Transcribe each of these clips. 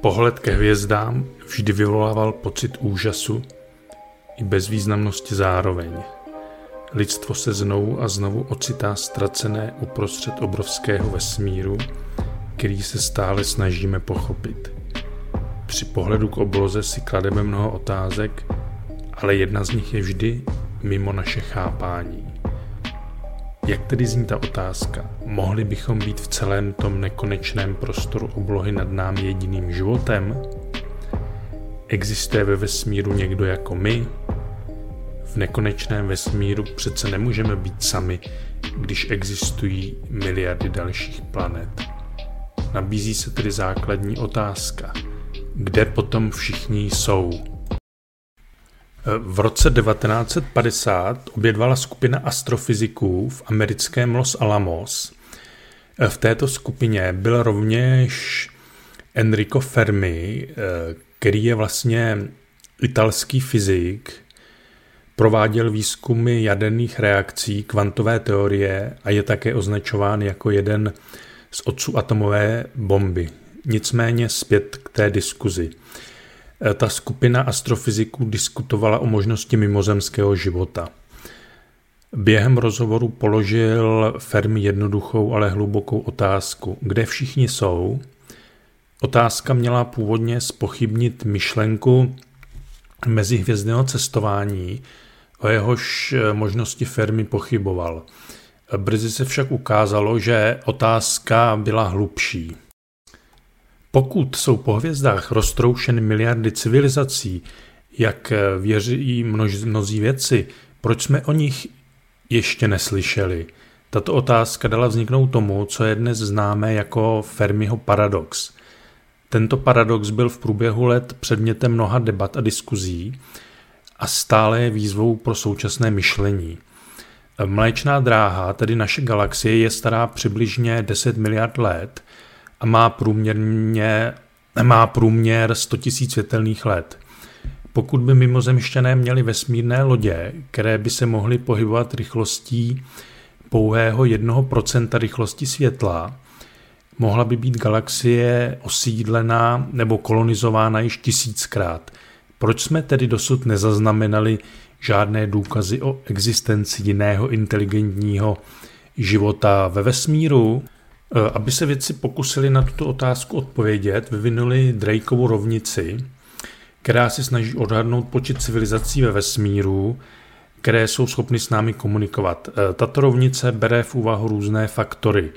Pohled ke hvězdám vždy vyvolával pocit úžasu i bezvýznamnosti zároveň. Lidstvo se znovu a znovu ocitá ztracené uprostřed obrovského vesmíru, který se stále snažíme pochopit. Při pohledu k obloze si klademe mnoho otázek, ale jedna z nich je vždy mimo naše chápání. Jak tedy zní ta otázka? Mohli bychom být v celém tom nekonečném prostoru oblohy nad námi jediným životem? Existuje ve vesmíru někdo jako my? V nekonečném vesmíru přece nemůžeme být sami, když existují miliardy dalších planet. Nabízí se tedy základní otázka. Kde potom všichni jsou? V roce 1950 obědvala skupina astrofyziků v americkém Los Alamos. V této skupině byl rovněž Enrico Fermi, který je vlastně italský fyzik, prováděl výzkumy jaderných reakcí, kvantové teorie a je také označován jako jeden z otců atomové bomby. Nicméně zpět k té diskuzi. Eh, ta skupina astrofyziků diskutovala o možnosti mimozemského života. Během rozhovoru položil Fermi jednoduchou, ale hlubokou otázku. Kde všichni jsou? Otázka měla původně spochybnit myšlenku mezihvězdného cestování, o jehož eh, možnosti Fermi pochyboval. Brzy se však ukázalo, že otázka byla hlubší. Pokud jsou po hvězdách roztroušeny miliardy civilizací, jak věří množ, mnozí věci, proč jsme o nich ještě neslyšeli? Tato otázka dala vzniknout tomu, co je dnes známé jako Fermiho paradox. Tento paradox byl v průběhu let předmětem mnoha debat a diskuzí a stále je výzvou pro současné myšlení. Mléčná dráha, tedy naše galaxie, je stará přibližně 10 miliard let a má, průměrně, má průměr 100 000 světelných let. Pokud by mimozemšťané měli vesmírné lodě, které by se mohly pohybovat rychlostí pouhého 1% rychlosti světla, mohla by být galaxie osídlená nebo kolonizována již tisíckrát. Proč jsme tedy dosud nezaznamenali žádné důkazy o existenci jiného inteligentního života ve vesmíru? Eh, aby se vědci pokusili na tuto otázku odpovědět, vyvinuli Drakeovu rovnici, která se snaží odhadnout počet civilizací ve vesmíru, které jsou schopny s námi komunikovat. Eh, tato rovnice bere v úvahu různé faktory,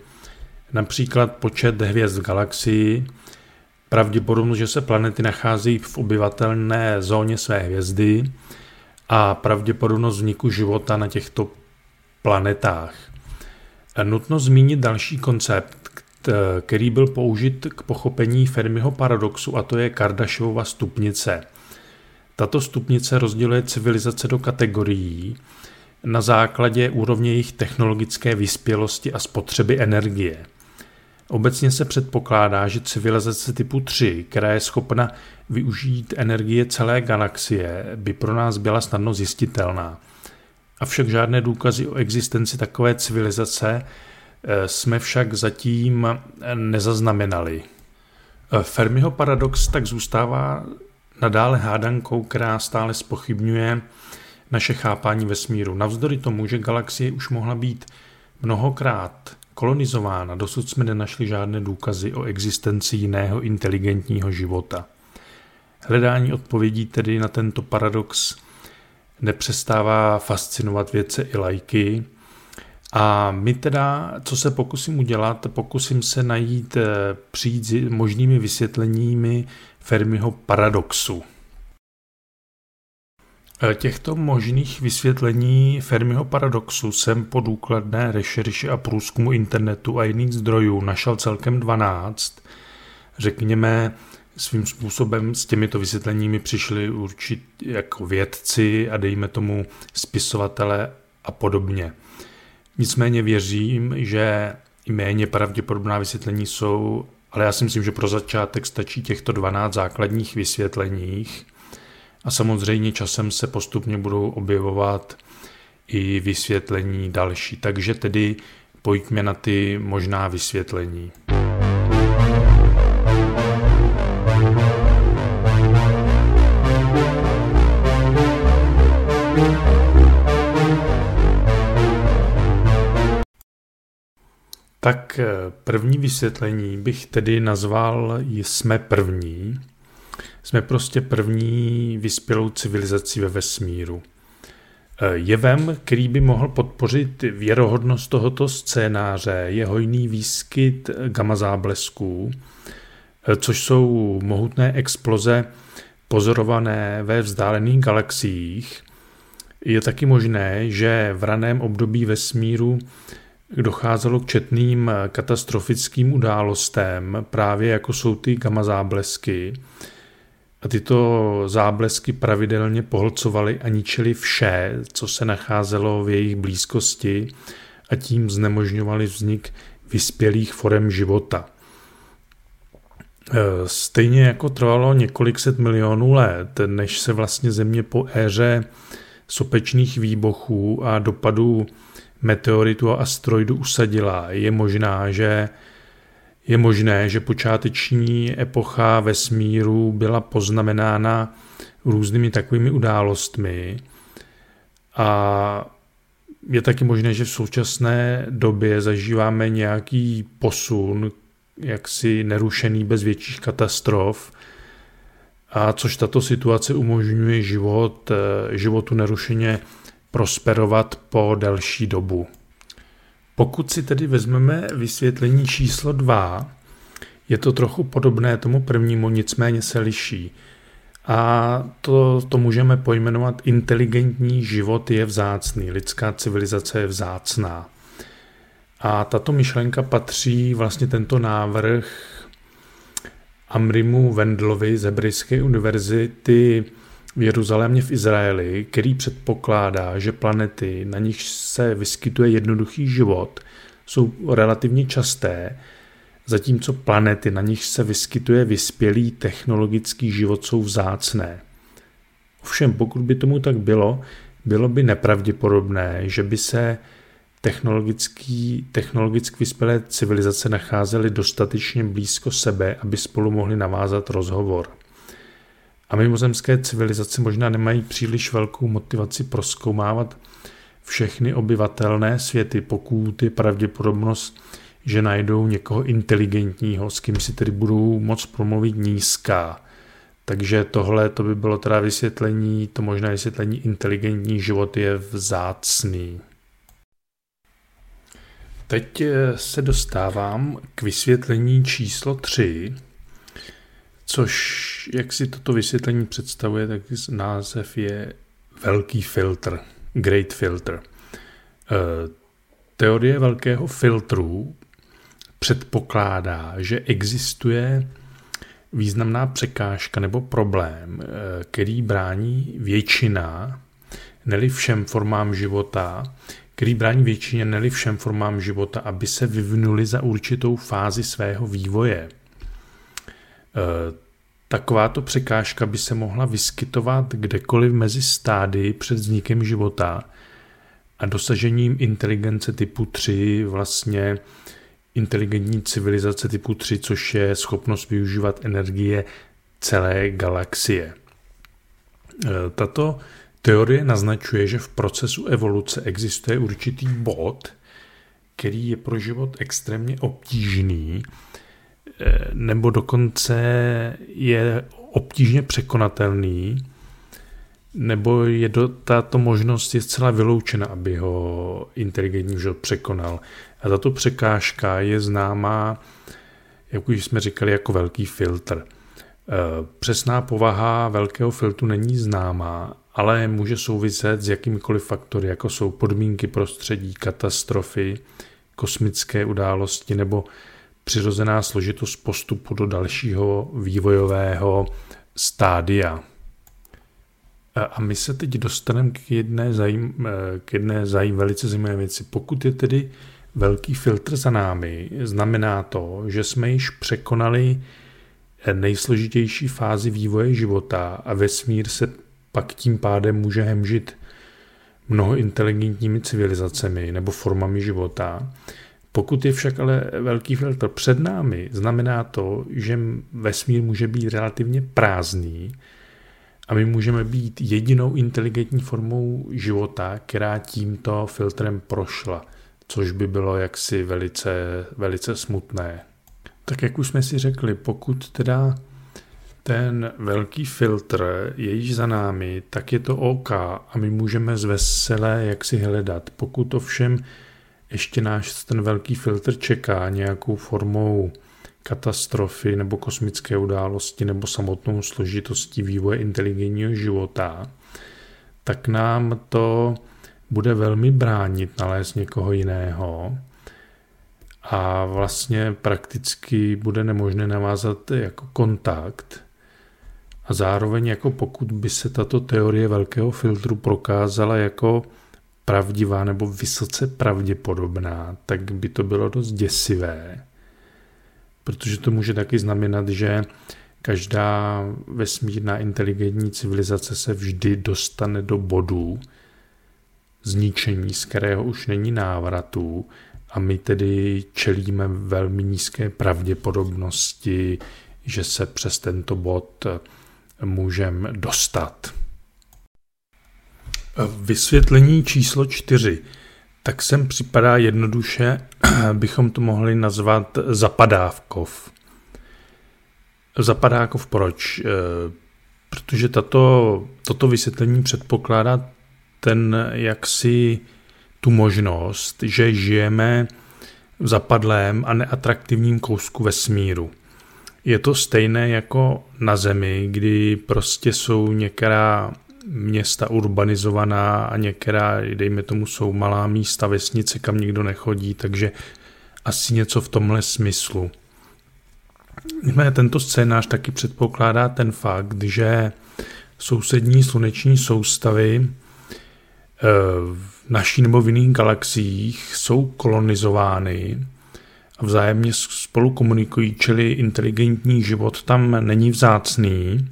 například počet hvězd v galaxii, pravděpodobnost, že se planety nacházejí v obyvatelné zóně své hvězdy a pravděpodobnost vzniku života na těchto planetách. Nutno zmínit další koncept, který byl použit k pochopení Fermiho paradoxu a to je Kardashiova stupnice. Tato stupnice rozděluje civilizace do kategorií na základě úrovně jejich technologické vyspělosti a spotřeby energie. Obecně se předpokládá, že civilizace typu 3, která je schopna využít energie celé galaxie, by pro nás byla snadno zjistitelná – Avšak žádné důkazy o existenci takové civilizace eh, jsme však zatím nezaznamenali. Eh, Fermiho paradox tak zůstává nadále hádankou, která stále spochybňuje naše chápání vesmíru. Navzdory tomu, že galaxie už mohla být mnohokrát kolonizována, dosud jsme nenašli žádné důkazy o existenci jiného inteligentního života. Hledání odpovědí tedy na tento paradox nepřestává fascinovat vědce i lajky. A my teda, co se pokusím udělat, pokusím se najít, eh, přijít s možnými vysvětleními Fermiho paradoxu. Eh, těchto možných vysvětlení Fermiho paradoxu jsem po důkladné rešerši a průzkumu internetu a jiných zdrojů našel celkem 12. Řekněme, svým způsobem s těmito vysvětleními přišli určit jako vědci a dejme tomu spisovatele a podobně. Nicméně věřím, že i méně pravděpodobná vysvětlení jsou, ale já si myslím, že pro začátek stačí těchto 12 základních vysvětleních a samozřejmě časem se postupně budou objevovat i vysvětlení další. Takže tedy pojďme na ty možná vysvětlení. Tak eh, první vysvětlení bych tedy nazval jsme první. Jsme prostě první vyspělou civilizací ve vesmíru. Eh, jevem, který by mohl podpořit věrohodnost tohoto scénáře, je hojný výskyt gamma záblesků, eh, což jsou mohutné exploze pozorované ve vzdálených galaxiích. Je taky možné, že v raném období vesmíru docházelo k četným katastrofickým událostem, právě jako jsou ty gamma záblesky. A tyto záblesky pravidelně pohlcovaly a ničily vše, co se nacházelo v jejich blízkosti a tím znemožňovali vznik vyspělých forem života. E, stejně jako trvalo několik set milionů let, než se vlastně Země po éře sopečných výbuchů a dopadů meteoritu a asteroidu usadila. Je možná, že je možné, že počáteční epocha vesmíru byla poznamenána různými takovými událostmi a je taky možné, že v současné době zažíváme nějaký posun, jaksi nerušený bez větších katastrof, a což tato situace umožňuje život, eh, životu nerušeně prosperovat po delší dobu. Pokud si tedy vezmeme vysvětlení číslo 2, je to trochu podobné tomu prvnímu, nicméně se liší. A to, to můžeme pojmenovat inteligentní život je vzácný, lidská civilizace je vzácná. A tato myšlenka patří vlastně tento návrh Amrimu Wendlovi z Hebrejské univerzity v Jeruzalémě v Izraeli, který předpokládá, že planety, na nich se vyskytuje jednoduchý život, jsou relativně časté, zatímco planety, na nich se vyskytuje vyspělý technologický život, jsou vzácné. Ovšem, pokud by tomu tak bylo, bylo by nepravděpodobné, že by se technologický, technologicky vyspělé civilizace nacházely dostatečně blízko sebe, aby spolu mohli navázat rozhovor. A mimozemské civilizace možná nemají příliš velkou motivaci proskoumávat všechny obyvatelné světy, pokud je pravděpodobnost, že najdou někoho inteligentního, s kým si tedy budou moc promluvit nízká. Takže tohle to by bylo teda vysvětlení, to možná vysvětlení inteligentní život je vzácný. Teď eh, se dostávám k vysvětlení číslo 3, což, jak si toto vysvětlení představuje, tak název je velký filtr, great filter. Eh, teorie velkého filtru předpokládá, že existuje významná překážka nebo problém, eh, který brání většina, neli všem formám života, který brání většině, neli všem formám života, aby se vyvinuli za určitou fázi svého vývoje. Eh, takováto překážka by se mohla vyskytovat kdekoliv mezi stády před vznikem života a dosažením inteligence typu 3, vlastně inteligentní civilizace typu 3, což je schopnost využívat energie celé galaxie. Eh, tato teorie naznačuje, že v procesu evoluce existuje určitý bod, který je pro život extrémně obtížný, nebo dokonce je obtížně překonatelný, nebo je do, tato možnost je zcela vyloučena, aby ho inteligentní život překonal. A tato překážka je známá, jak už jsme říkali, jako velký filtr. Eh, přesná povaha velkého filtru není známá, ale může souviset s jakýmikoliv faktory, jako jsou podmínky prostředí, katastrofy, kosmické události nebo přirozená složitost postupu do dalšího vývojového stádia. A my se teď dostaneme k jedné, zajím, k jedné zajím, velice zajímavé věci. Pokud je tedy velký filtr za námi, znamená to, že jsme již překonali nejsložitější fázi vývoje života a vesmír se pak tím pádem může hemžit mnoho inteligentními civilizacemi nebo formami života. Pokud je však ale velký filtr před námi, znamená to, že vesmír může být relativně prázdný a my můžeme být jedinou inteligentní formou života, která tímto filtrem prošla. což by bylo jaksi velice, velice smutné. Tak jak už jsme si řekli, pokud teda ten velký filtr je již za námi, tak je to OK a my můžeme z veselé jak si hledat. Pokud to všem ještě náš ten velký filtr čeká nějakou formou katastrofy nebo kosmické události nebo samotnou složitostí vývoje inteligentního života, tak nám to bude velmi bránit nalézt někoho jiného. A vlastně prakticky bude nemožné navázat jako kontakt. A zároveň jako pokud by se tato teorie velkého filtru prokázala jako pravdivá nebo vysoce pravděpodobná, tak by to bylo dost děsivé, protože to může taky znamenat, že každá vesmírná inteligentní civilizace se vždy dostane do bodu zničení, z kterého už není návratu a my tedy čelíme velmi nízké pravděpodobnosti, že se přes tento bod můžeme dostat. Vysvětlení číslo čtyři. Tak sem připadá jednoduše, bychom to mohli nazvat zapadávkov. Zapadákov proč? E, protože tato, toto vysvětlení předpokládá ten jaksi tu možnost, že žijeme v zapadlém a neatraktivním kousku vesmíru. Je to stejné jako na Zemi, kdy prostě jsou některá města urbanizovaná a některá, dejme tomu, jsou malá místa, vesnice, kam nikdo nechodí, takže asi něco v tomhle smyslu. Tento scénář taky předpokládá ten fakt, že sousední sluneční soustavy eh, v naší nebo v jiných galaxiích jsou kolonizovány a vzájemně spolu komunikují, čili inteligentní život tam není vzácný,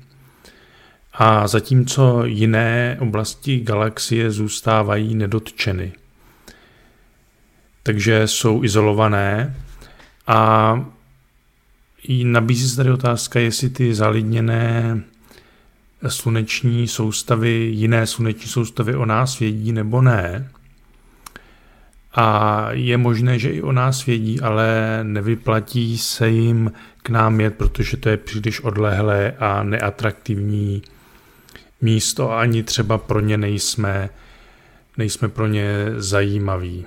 a zatímco jiné oblasti galaxie zůstávají nedotčeny. Takže jsou izolované a nabízí se tady otázka, jestli ty zalidněné sluneční soustavy, jiné sluneční soustavy o nás vědí nebo ne. A je možné, že i o nás vědí, ale nevyplatí se jim k nám jet, protože to je příliš odlehlé a neatraktivní místo a ani třeba pro ně nejsme, nejsme pro ně zajímaví.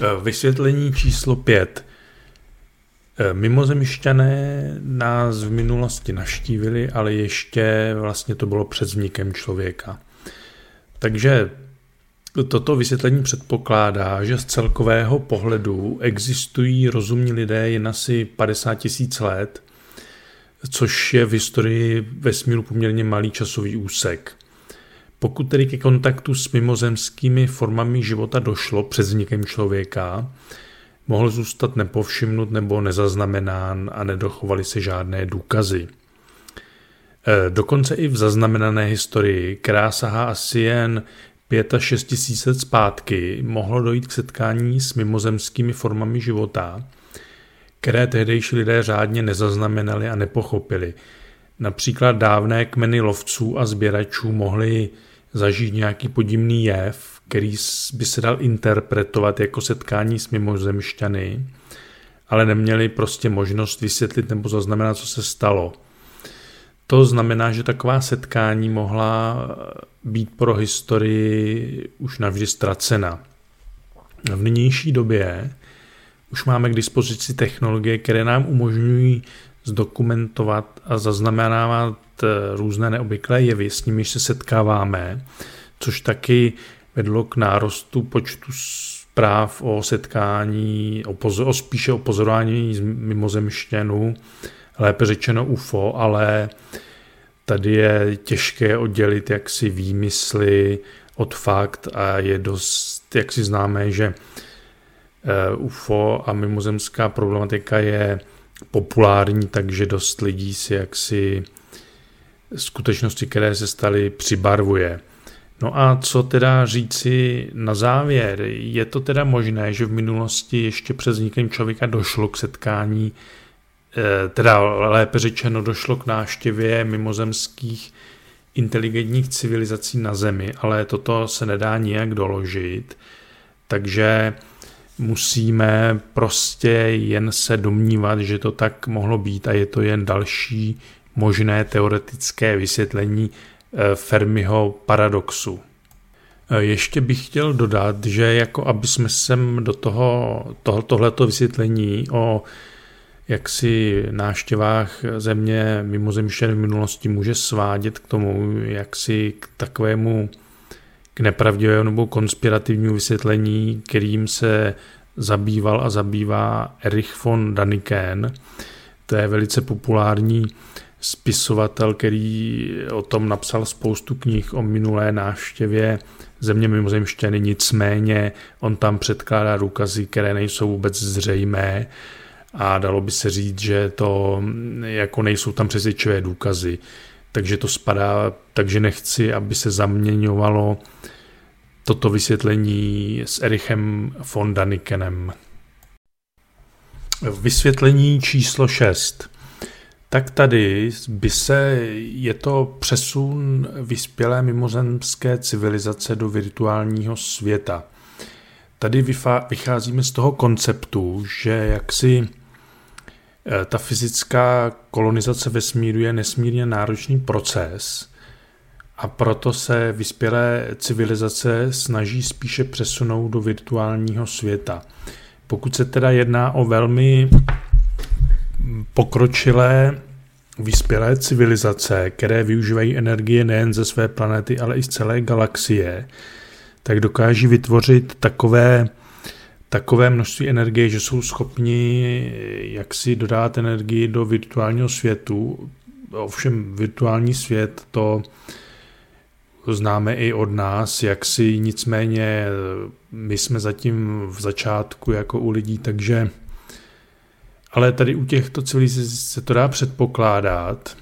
E, vysvětlení číslo pět. E, mimozemšťané nás v minulosti naštívili, ale ještě vlastně to bylo před vznikem člověka. Takže toto vysvětlení předpokládá, že z celkového pohledu existují rozumní lidé jen asi 50 tisíc let což je v historii vesmíru poměrně malý časový úsek. Pokud tedy ke kontaktu s mimozemskými formami života došlo před vznikem člověka, mohl zůstat nepovšimnut nebo nezaznamenán a nedochovaly se žádné důkazy. E, dokonce i v zaznamenané historii, která sahá asi jen 5 až 6 tisíc zpátky, mohlo dojít k setkání s mimozemskými formami života – které tehdejší lidé řádně nezaznamenali a nepochopili. Například dávné kmeny lovců a sběračů mohli zažít nějaký podivný jev, který by se dal interpretovat jako setkání s mimozemšťany, ale neměli prostě možnost vysvětlit nebo zaznamenat, co se stalo. To znamená, že taková setkání mohla být pro historii už navždy ztracena. V nynější době už máme k dispozici technologie, které nám umožňují zdokumentovat a zaznamenávat eh, různé neobvyklé jevy, s nimiž se setkáváme, což taky vedlo k nárostu počtu zpráv o setkání, o, pozor, o spíše o pozorování mimozemštěnů, lépe řečeno UFO, ale tady je těžké oddělit jaksi výmysly od fakt a je dost jaksi známé, že Eh, UFO a mimozemská problematika je populární, takže dost lidí si jaksi skutečnosti, které se staly, přibarvuje. No a co teda říci na závěr? Je to teda možné, že v minulosti ještě před vznikem člověka došlo k setkání, eh, teda lépe řečeno došlo k náštěvě mimozemských inteligentních civilizací na Zemi, ale toto se nedá nijak doložit takže musíme prostě jen se domnívat, že to tak mohlo být a je to jen další možné teoretické vysvětlení eh, Fermiho paradoxu. Eh, ještě bych chtěl dodat, že jako aby jsme sem do toho, toho tohleto vysvětlení o jaksi náštěvách země mimozemštěné v minulosti může svádět k tomu, jaksi k takovému k nepravdivému nebo konspirativnímu vysvětlení, kterým se zabýval a zabývá Erich von Daniken. To je velice populární spisovatel, který o tom napsal spoustu knih o minulé návštěvě země mimozemštěny, nicméně on tam předkládá důkazy, které nejsou vůbec zřejmé a dalo by se říct, že to jako nejsou tam přesvědčivé důkazy. Takže to spadá, takže nechci, aby se zaměňovalo toto vysvětlení s Erichem von Danikenem. Vysvětlení číslo 6. Tak tady by se, je to přesun vyspělé mimozemské civilizace do virtuálního světa. Tady vycházíme z toho konceptu, že jaksi ta fyzická kolonizace vesmíru je nesmírně náročný proces a proto se vyspělé civilizace snaží spíše přesunout do virtuálního světa. Pokud se teda jedná o velmi pokročilé vyspělé civilizace, které využívají energie nejen ze své planety, ale i z celé galaxie, tak dokáží vytvořit takové, takové množství energie, že jsou schopni jaksi dodat energii do virtuálního světu. Ovšem virtuální svět to známe i od nás, jak si nicméně my jsme zatím v začátku jako u lidí, takže ale tady u těchto civilizací se to dá předpokládat.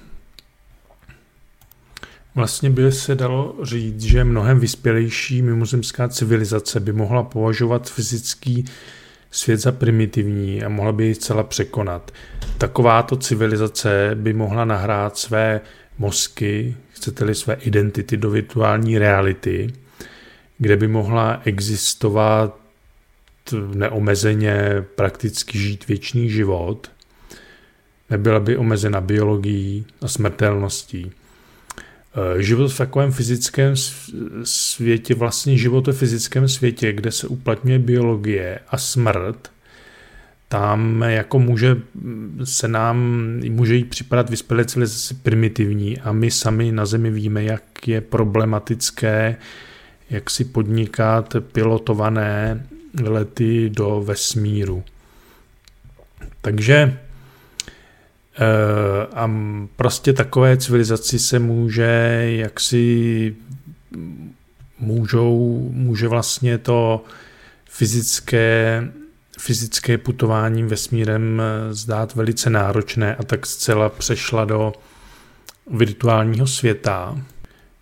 Vlastně by se dalo říct, že mnohem vyspělejší mimozemská civilizace by mohla považovat fyzický svět za primitivní a mohla by ji zcela překonat. Takováto civilizace by mohla nahrát své mozky, chcete-li své identity do virtuální reality, kde by mohla existovat neomezeně prakticky žít věčný život, nebyla by omezena biologií a smrtelností. E, život v takovém fyzickém světě, vlastně život ve fyzickém světě, kde se uplatňuje biologie a smrt, tam jako může se nám, může jí připadat vyspělé civilizace primitivní a my sami na Zemi víme, jak je problematické, jak si podnikat pilotované lety do vesmíru. Takže eh, a prostě takové civilizaci se může jaksi můžou, může vlastně to fyzické fyzické putování vesmírem eh, zdát velice náročné a tak zcela přešla do virtuálního světa.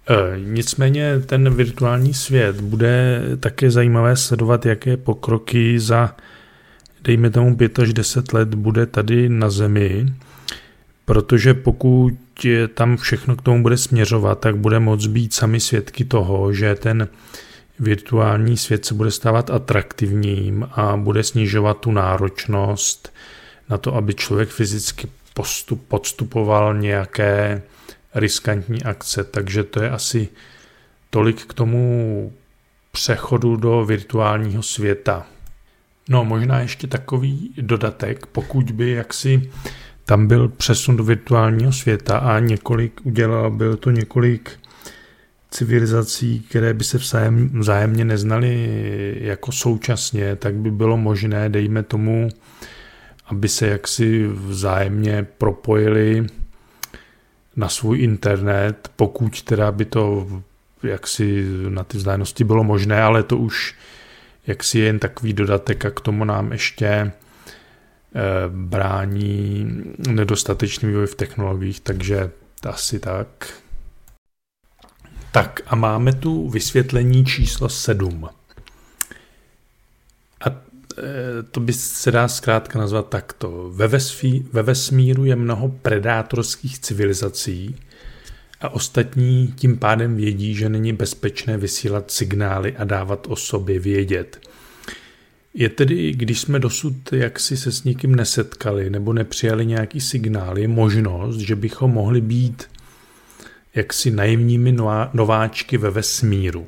E, nicméně ten virtuální svět bude také zajímavé sledovat, jaké pokroky za dejme tomu 5 až 10 let bude tady na Zemi, protože pokud tam všechno k tomu bude směřovat, tak bude moc být sami svědky toho, že ten virtuální svět se bude stávat atraktivním a bude snižovat tu náročnost na to, aby člověk fyzicky postup, podstupoval nějaké riskantní akce. Takže to je asi tolik k tomu přechodu do virtuálního světa. No, možná ještě takový dodatek, pokud by jaksi tam byl přesun do virtuálního světa a několik udělal, byl to několik civilizací, které by se vzájem, vzájemně neznali jako současně, tak by bylo možné, dejme tomu, aby se jaksi vzájemně propojili na svůj internet, pokud teda by to jaksi na ty vzdálenosti bylo možné, ale to už jaksi je jen takový dodatek a k tomu nám ještě brání nedostatečný vývoj v technologiích, takže asi tak. Tak a máme tu vysvětlení číslo 7. A e, to by se dá zkrátka nazvat takto. Ve, vesfí, ve vesmíru je mnoho predátorských civilizací a ostatní tím pádem vědí, že není bezpečné vysílat signály a dávat o sobě vědět. Je tedy, když jsme dosud jaksi se s někým nesetkali nebo nepřijali nějaký signál, je možnost, že bychom mohli být jaksi naivními nováčky ve vesmíru.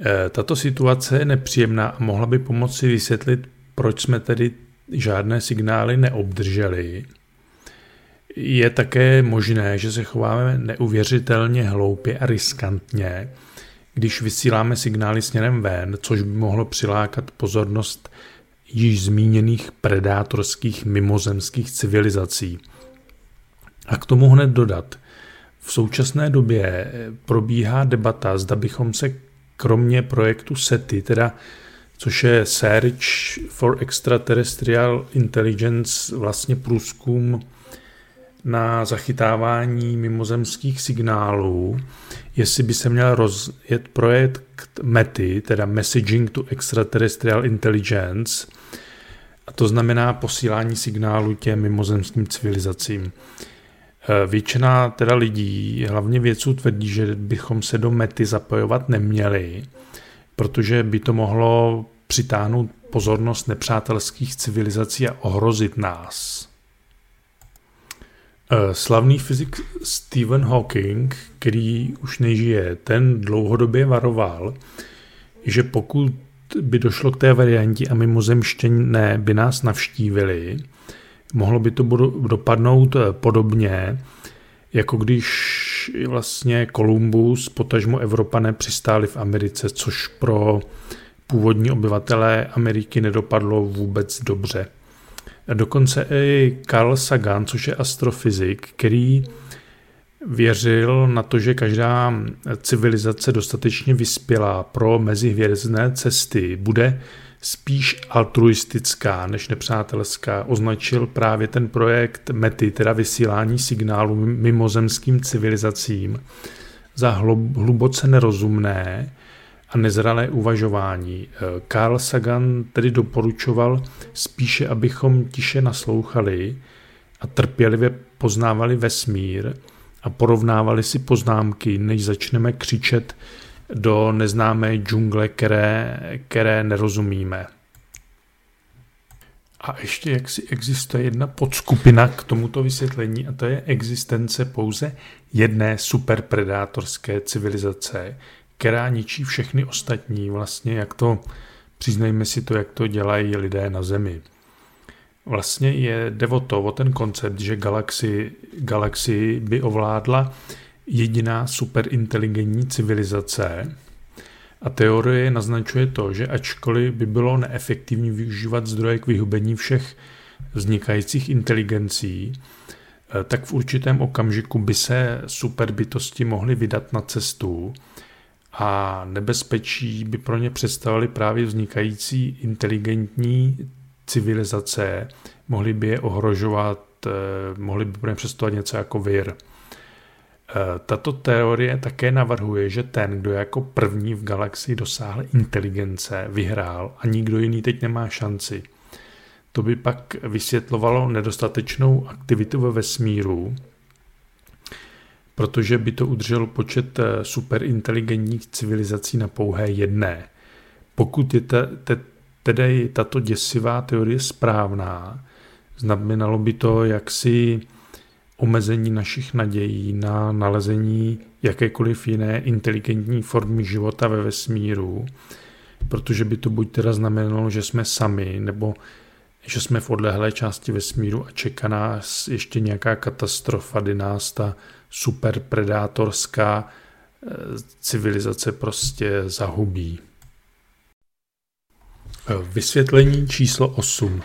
E, tato situace je nepříjemná a mohla by pomoci vysvětlit, proč jsme tedy žádné signály neobdrželi. Je také možné, že se chováme neuvěřitelně hloupě a riskantně, když vysíláme signály směrem ven, což by mohlo přilákat pozornost již zmíněných predátorských mimozemských civilizací. A k tomu hned dodat, v současné době probíhá debata, zda bychom se kromě projektu SETI, teda což je Search for Extraterrestrial Intelligence, vlastně průzkum na zachytávání mimozemských signálů, jestli by se měl rozjet projekt METI, teda Messaging to Extraterrestrial Intelligence, a to znamená posílání signálu těm mimozemským civilizacím. Eh, většina teda lidí, hlavně vědců, tvrdí, že bychom se do mety zapojovat neměli, protože by to mohlo přitáhnout pozornost nepřátelských civilizací a ohrozit nás. Eh, slavný fyzik Stephen Hawking, který už nežije, ten dlouhodobě varoval, že pokud by došlo k té variantě a mimozemštěné by nás navštívili, mohlo by to dopadnout eh, podobně, jako když vlastně Kolumbus, potažmo Evropané přistáli v Americe, což pro původní obyvatelé Ameriky nedopadlo vůbec dobře. Dokonce i Carl Sagan, což je astrofyzik, který věřil na to, že každá civilizace dostatečně vyspělá pro mezihvězdné cesty bude spíš altruistická než nepřátelská, označil právě ten projekt METI, teda vysílání signálu mimozemským civilizacím, za hluboce nerozumné a nezralé uvažování. Carl Sagan tedy doporučoval spíše, abychom tiše naslouchali a trpělivě poznávali vesmír a porovnávali si poznámky, než začneme křičet do neznámé džungle, které, které nerozumíme. A ještě jak si existuje jedna podskupina k tomuto vysvětlení a to je existence pouze jedné superpredátorské civilizace, která ničí všechny ostatní, vlastně jak to, přiznejme si to, jak to dělají lidé na Zemi. Vlastně je jde to, o ten koncept, že galaxii, galaxii by ovládla jediná superinteligentní civilizace a teorie naznačuje to, že ačkoliv by bylo neefektivní využívat zdroje k vyhubení všech vznikajících inteligencí, eh, tak v určitém okamžiku by se superbytosti mohly vydat na cestu a nebezpečí by pro ně představovaly právě vznikající inteligentní civilizace, mohly by je ohrožovat, eh, mohly by pro ně představovat něco jako vir. Eh, tato teorie také navrhuje, že ten, kdo jako první v galaxii dosáhl inteligence, vyhrál a nikdo jiný teď nemá šanci. To by pak vysvětlovalo nedostatečnou aktivitu ve vesmíru, protože by to udrželo počet eh, superinteligentních civilizací na pouhé jedné. Pokud je te, te, tedy tato děsivá teorie správná, znamenalo by to jaksi omezení našich nadějí na nalezení jakékoliv jiné inteligentní formy života ve vesmíru, protože by to buď teda znamenalo, že jsme sami, nebo že jsme v odlehlé části vesmíru a čeká nás ještě nějaká katastrofa, kdy nás ta superpredátorská eh, civilizace prostě zahubí. Eh, vysvětlení číslo 8.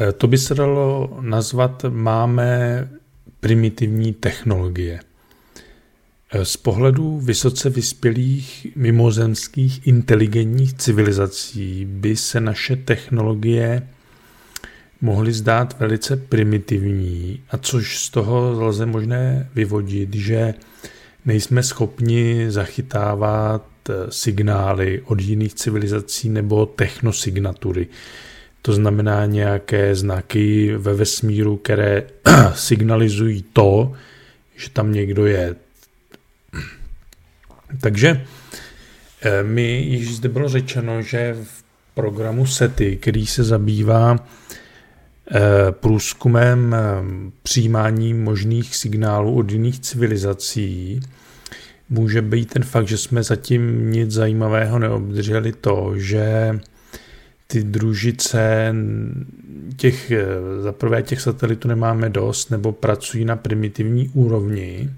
Eh, to by se dalo nazvat máme primitivní technologie. Z pohledu vysoce vyspělých mimozemských inteligentních civilizací by se naše technologie mohly zdát velice primitivní, a což z toho lze možné vyvodit, že nejsme schopni zachytávat eh, signály od jiných civilizací nebo technosignatury. To znamená nějaké znaky ve vesmíru, které signalizují to, že tam někdo je. Takže Eh, mi již zde bylo řečeno, že v programu SETI, který se zabývá průzkumem eh, přijímání možných signálů od jiných civilizací, může být ten fakt, že jsme zatím nic zajímavého neobdrželi to, že ty družice těch, za prvé těch satelitů nemáme dost, nebo pracují na primitivní úrovni, Eh,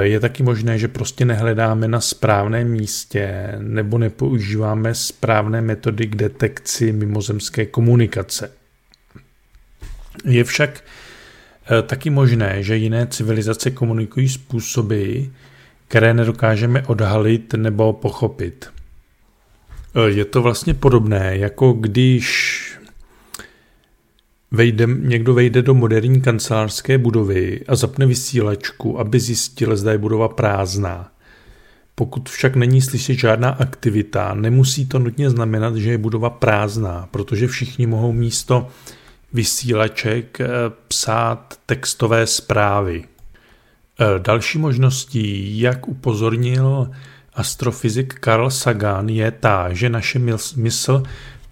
je taky možné, že prostě nehledáme na správném místě nebo nepoužíváme správné metody k detekci mimozemské komunikace. Je však eh, taky možné, že jiné civilizace komunikují způsoby, které nedokážeme odhalit nebo pochopit. Eh, je to vlastně podobné, jako když Vejde, někdo vejde do moderní kancelářské budovy a zapne vysílačku, aby zjistil, zda je budova prázdná. Pokud však není slyšet žádná aktivita, nemusí to nutně znamenat, že je budova prázdná, protože všichni mohou místo vysílaček eh, psát textové zprávy. Eh, další možností, jak upozornil astrofyzik Carl Sagan, je ta, že naše mysl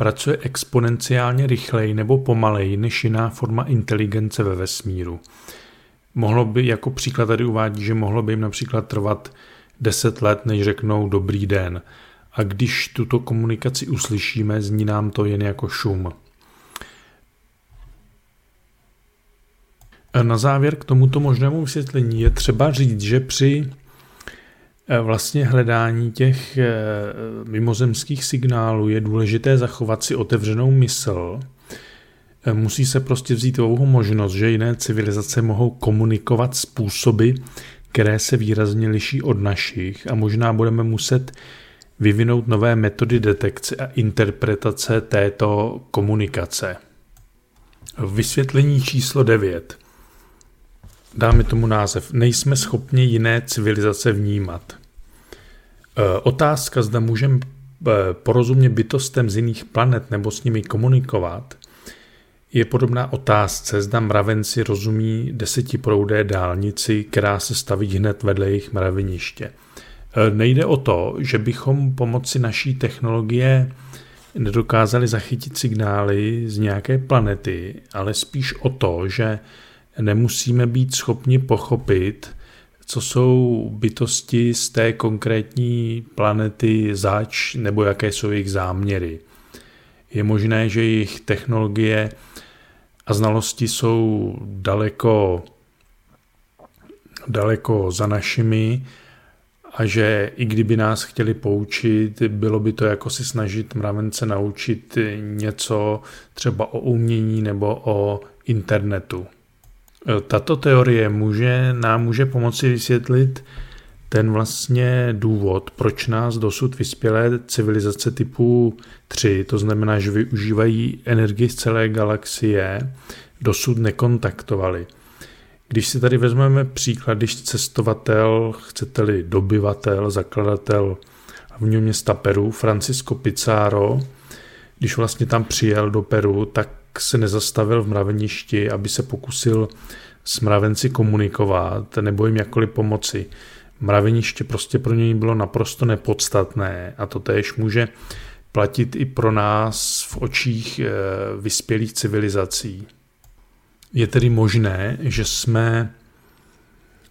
pracuje exponenciálně rychleji nebo pomaleji než jiná forma inteligence ve vesmíru. Mohlo by, jako příklad tady uvádí, že mohlo by jim například trvat 10 let, než řeknou dobrý den. A když tuto komunikaci uslyšíme, zní nám to jen jako šum. Na závěr k tomuto možnému vysvětlení je třeba říct, že při vlastně hledání těch eh, mimozemských signálů je důležité zachovat si otevřenou mysl. Eh, musí se prostě vzít dlouhou možnost, že jiné civilizace mohou komunikovat způsoby, které se výrazně liší od našich a možná budeme muset vyvinout nové metody detekce a interpretace této komunikace. Vysvětlení číslo 9 dáme tomu název, nejsme schopni jiné civilizace vnímat. E, otázka, zda můžeme e, porozumět bytostem z jiných planet nebo s nimi komunikovat, je podobná otázce, zda mravenci rozumí desetiproudé dálnici, která se staví hned vedle jejich mraveniště. E, nejde o to, že bychom pomocí naší technologie nedokázali zachytit signály z nějaké planety, ale spíš o to, že nemusíme být schopni pochopit, co jsou bytosti z té konkrétní planety zač nebo jaké jsou jejich záměry. Je možné, že jejich technologie a znalosti jsou daleko, daleko za našimi a že i kdyby nás chtěli poučit, bylo by to jako si snažit mravence naučit něco třeba o umění nebo o internetu. Eh, tato teorie může, nám může pomoci vysvětlit ten vlastně důvod, proč nás dosud vyspělé civilizace typu 3, to znamená, že využívají energii z celé galaxie, dosud nekontaktovali. Když si tady vezmeme příklad, když cestovatel, chcete-li dobyvatel, zakladatel hlavního města Peru, Francisco Pizarro, když vlastně tam přijel do Peru, tak se nezastavil v mraveništi, aby se pokusil s mravenci komunikovat nebo jim jakkoliv pomoci. Mraveniště prostě pro něj bylo naprosto nepodstatné a to též může platit i pro nás v očích eh, vyspělých civilizací. Je tedy možné, že jsme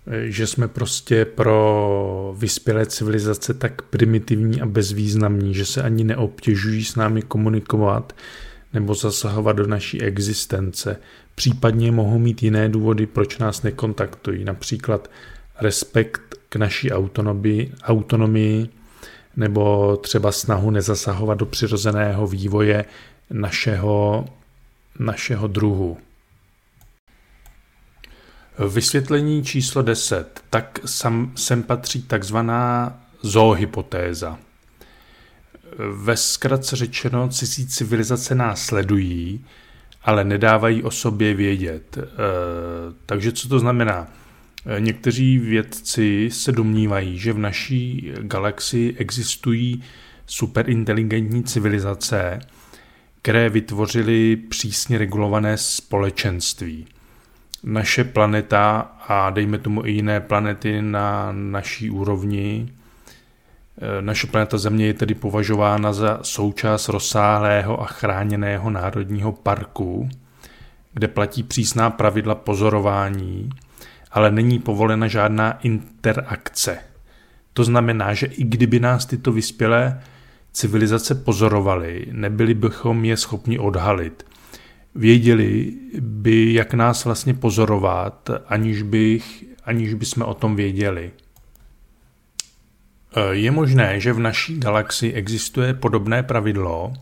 eh, že jsme prostě pro vyspělé civilizace tak primitivní a bezvýznamní, že se ani neobtěžují s námi komunikovat, nebo zasahovat do naší existence. Případně mohou mít jiné důvody, proč nás nekontaktují, například respekt k naší autonomii, autonomii nebo třeba snahu nezasahovat do přirozeného vývoje našeho, našeho druhu. Vysvětlení číslo 10. Tak sem, sem patří takzvaná zoohypotéza. Ve zkratce řečeno, cizí civilizace nás sledují, ale nedávají o sobě vědět. E, takže co to znamená? E, někteří vědci se domnívají, že v naší galaxii existují superinteligentní civilizace, které vytvořily přísně regulované společenství. Naše planeta a dejme tomu i jiné planety na naší úrovni Naše planeta Země je tedy považována za součást rozsáhlého a chráněného národního parku, kde platí přísná pravidla pozorování, ale není povolena žádná interakce. To znamená, že i kdyby nás tyto vyspělé civilizace pozorovaly, nebyli bychom je schopni odhalit. Věděli by, jak nás vlastně pozorovat, aniž, bych, aniž by jsme o tom věděli. Je možné, že v naší galaxii existuje podobné pravidlo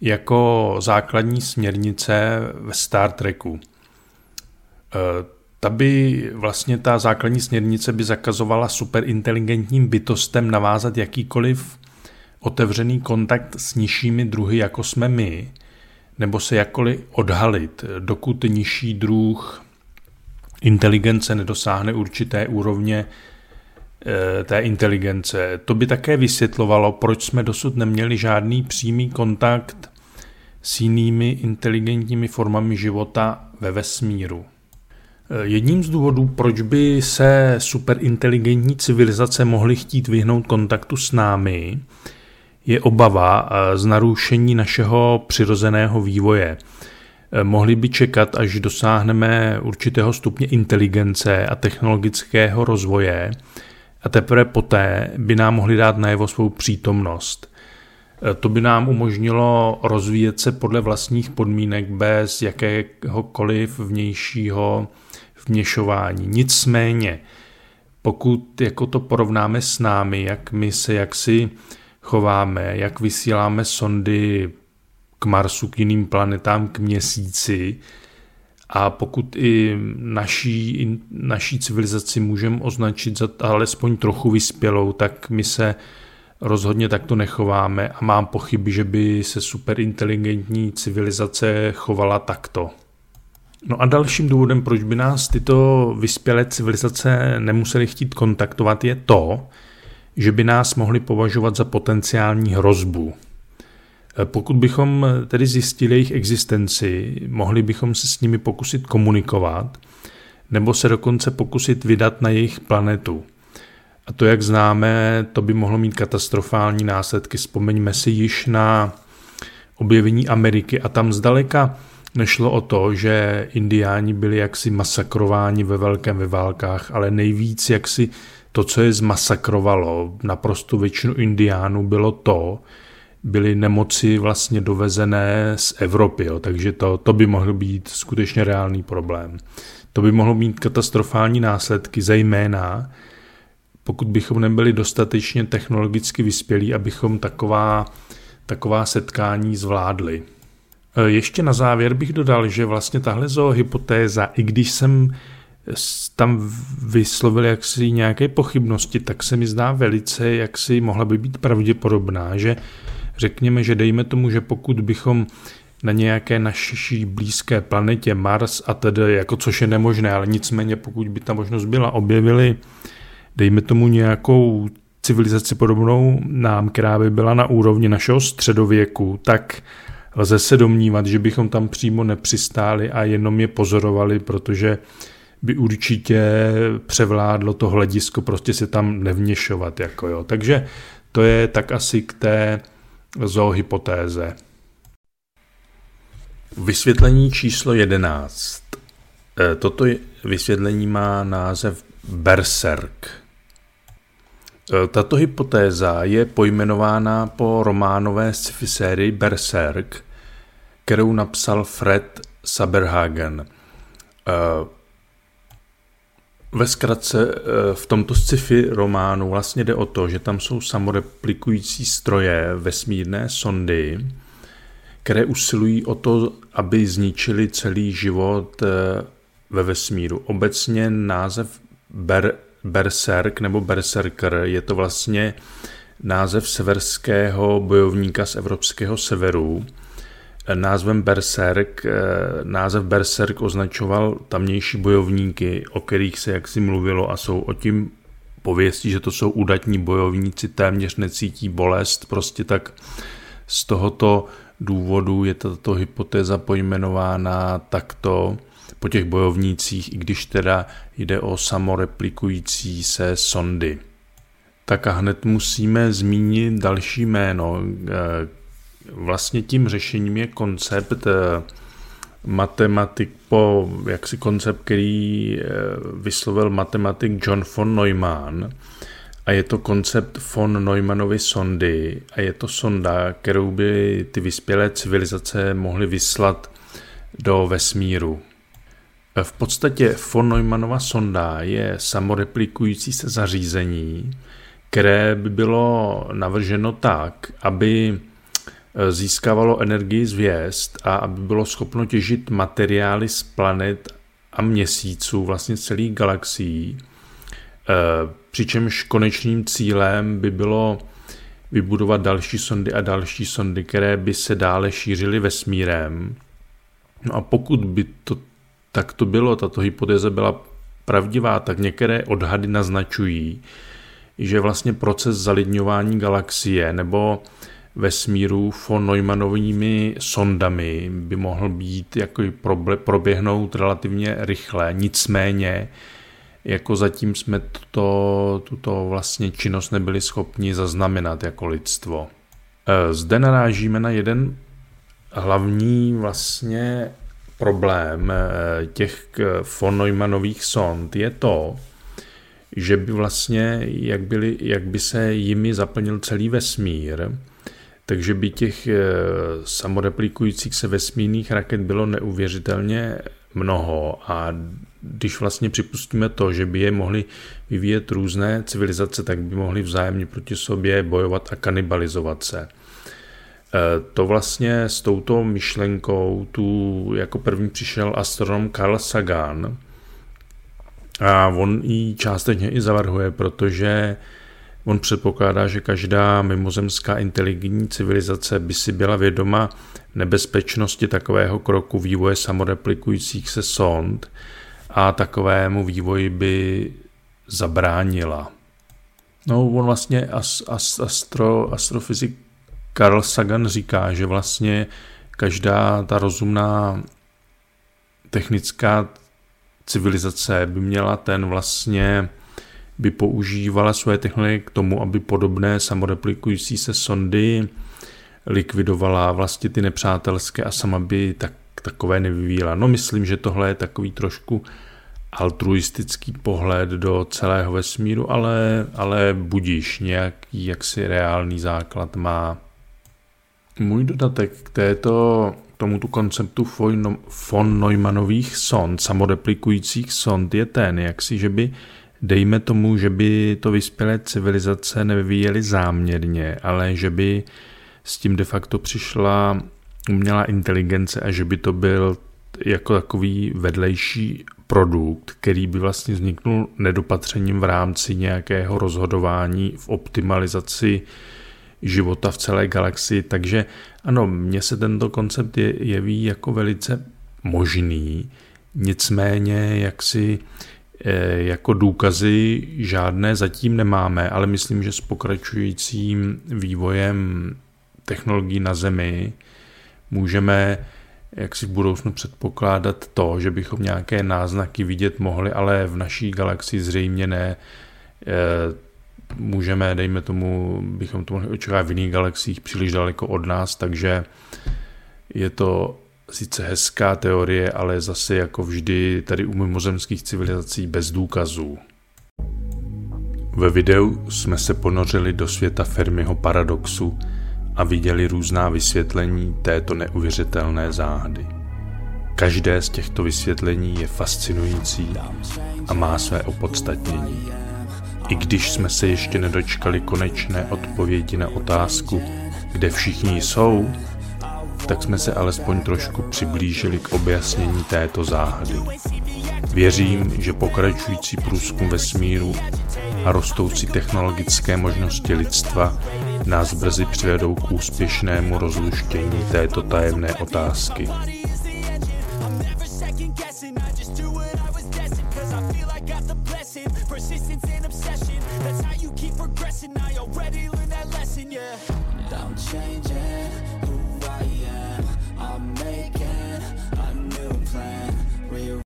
jako základní směrnice ve Star Treku. Ta by vlastně ta základní směrnice by zakazovala superinteligentním bytostem navázat jakýkoliv otevřený kontakt s nižšími druhy, jako jsme my, nebo se jakkoliv odhalit, dokud nižší druh inteligence nedosáhne určité úrovně té inteligence. To by také vysvětlovalo, proč jsme dosud neměli žádný přímý kontakt s jinými inteligentními formami života ve vesmíru. Eh, jedním z důvodů, proč by se superinteligentní civilizace mohly chtít vyhnout kontaktu s námi, je obava eh, z narušení našeho přirozeného vývoje. Eh, mohli by čekat, až dosáhneme určitého stupně inteligence a technologického rozvoje a teprve poté by nám mohli dát najevo svou přítomnost. Eh, to by nám umožnilo rozvíjet se podle vlastních podmínek bez jakéhokoliv vnějšího vměšování. Nicméně, pokud jako to porovnáme s námi, jak my se jaksi chováme, jak vysíláme sondy k Marsu, k jiným planetám, k měsíci, a pokud i naší, naší civilizaci můžeme označit za alespoň trochu vyspělou, tak my se rozhodně takto nechováme a mám pochyby, že by se superinteligentní civilizace chovala takto. No a dalším důvodem, proč by nás tyto vyspělé civilizace nemuseli chtít kontaktovat, je to, že by nás mohli považovat za potenciální hrozbu. E, pokud bychom tedy zjistili jejich existenci, mohli bychom se s nimi pokusit komunikovat, nebo se dokonce pokusit vydat na jejich planetu. A to, jak známe, to by mohlo mít katastrofální následky. Vzpomeňme si již na objevení Ameriky a tam zdaleka nešlo o to, že indiáni byli jaksi masakrováni ve velkém ve válkách, ale nejvíc jaksi to, co je zmasakrovalo naprosto většinu indiánů, bylo to, byly nemoci vlastně dovezené z Evropy, jo, takže to, to by mohl být skutečně reálný problém. To by mohlo mít katastrofální následky, zejména pokud bychom nebyli dostatečně technologicky vyspělí, abychom taková, taková setkání zvládli. E, ještě na závěr bych dodal, že vlastně tahle zoohypotéza, i když jsem tam vyslovil jaksi nějaké pochybnosti, tak se mi zdá velice, jak si mohla by být pravděpodobná, že řekněme, že dejme tomu, že pokud bychom na nějaké naší blízké planetě Mars a tedy, jako což je nemožné, ale nicméně pokud by ta možnost byla, objevili, dejme tomu nějakou civilizaci podobnou nám, která by byla na úrovni našeho středověku, tak lze se domnívat, že bychom tam přímo nepřistáli a jenom je pozorovali, protože by určitě převládlo to hledisko prostě se tam nevněšovat. Jako jo. Takže to je tak asi k té zoohypotéze. Vysvětlení číslo 11. E, toto vysvětlení má název Berserk. E, tato hypotéza je pojmenována po románové sci-fi sérii Berserk, kterou napsal Fred Saberhagen. Ve zkratce eh, v tomto sci-fi románu vlastně jde o to, že tam jsou samoreplikující stroje, vesmírné sondy, které usilují o to, aby zničili celý život eh, ve vesmíru. Obecně název Ber, Berserk nebo Berserker je to vlastně název severského bojovníka z evropského severu, názvem Berserk, eh, název Berserk označoval tamnější bojovníky, o kterých se jaksi mluvilo a jsou o tím pověstí, že to jsou udatní bojovníci, téměř necítí bolest, prostě tak z tohoto důvodu je tato hypotéza pojmenována takto po těch bojovnících, i když teda jde o samoreplikující se sondy. tak a hned musíme zmínit další jméno. Vlastně tím řešením je koncept matematik po jaksi koncept, který vyslovil matematik John von Neumann, a je to koncept von Neumannovy sondy a je to sonda, kterou by ty vyspělé civilizace mohly vyslat do vesmíru. V podstatě von Neumannova sonda je samoreplikující se zařízení, které by bylo navrženo tak, aby získávalo energii z hvězd a aby bylo schopno těžit materiály z planet a měsíců, vlastně celých galaxií, Eh, přičemž konečným cílem by bylo vybudovat další sondy a další sondy, které by se dále šířily vesmírem. No a pokud by to tak to bylo, tato hypotéza byla pravdivá, tak některé odhady naznačují, že vlastně proces zalidňování galaxie nebo vesmíru von Neumannovými sondami by mohl být jako proběhnout relativně rychle. Nicméně jako zatím jsme tuto, tuto vlastně činnost nebyli schopni zaznamenat jako lidstvo. E, zde narážíme na jeden hlavní vlastně problém e, těch von Neumannových sond je to, že by vlastně, jak, byly, jak by se jimi zaplnil celý vesmír, takže by těch e, samoreplikujících se vesmírných raket bylo neuvěřitelně mnoho a když vlastně připustíme to, že by je mohly vyvíjet různé civilizace, tak by mohly vzájemně proti sobě bojovat a kanibalizovat se. E, to vlastně s touto myšlenkou tu jako první přišel astronom Carl Sagan a on ji částečně i zavrhuje, protože on předpokládá, že každá mimozemská inteligentní civilizace by si byla vědoma nebezpečnosti takového kroku vývoje samoreplikujících se sond a takovému vývoji by zabránila. No, on vlastně as, as, astro, astrofyzik Carl Sagan říká, že vlastně každá ta rozumná technická civilizace by měla ten vlastně by používala své technologie k tomu, aby podobné samoreplikující se sondy likvidovala vlastně ty nepřátelské a sama by tak, takové nevyvíjela. No myslím, že tohle je takový trošku altruistický pohled do celého vesmíru, ale, ale budíš nějaký jaksi reálný základ má. Můj dodatek k této tomuto konceptu von Neumannových sond, samoreplikujících sond je ten, jak si, že by dejme tomu, že by to vyspělé civilizace nevyvíjely záměrně, ale že by s tím de facto přišla umělá inteligence a že by to byl jako takový vedlejší produkt, který by vlastně vzniknul nedopatřením v rámci nějakého rozhodování v optimalizaci života v celé galaxii. Takže ano, mně se tento koncept je, jeví jako velice možný, nicméně jaksi eh, jako důkazy žádné zatím nemáme, ale myslím, že s pokračujícím vývojem technologií na Zemi můžeme jak si v budoucnu předpokládat to, že bychom nějaké náznaky vidět mohli, ale v naší galaxii zřejmě ne. E, můžeme, dejme tomu, bychom to mohli očekávat v jiných galaxiích příliš daleko od nás, takže je to sice hezká teorie, ale zase jako vždy tady u mimozemských civilizací bez důkazů. Ve videu jsme se ponořili do světa Fermiho paradoxu, a viděli různá vysvětlení této neuvěřitelné záhady. Každé z těchto vysvětlení je fascinující a má své opodstatnění. I když jsme se ještě nedočkali konečné odpovědi na otázku, kde všichni jsou, tak jsme se alespoň trošku přiblížili k objasnění této záhady. Věřím, že pokračující průzkum vesmíru a rostoucí technologické možnosti lidstva nás brzy přivedou k úspěšnému rozluštění této tajemné otázky. Don't change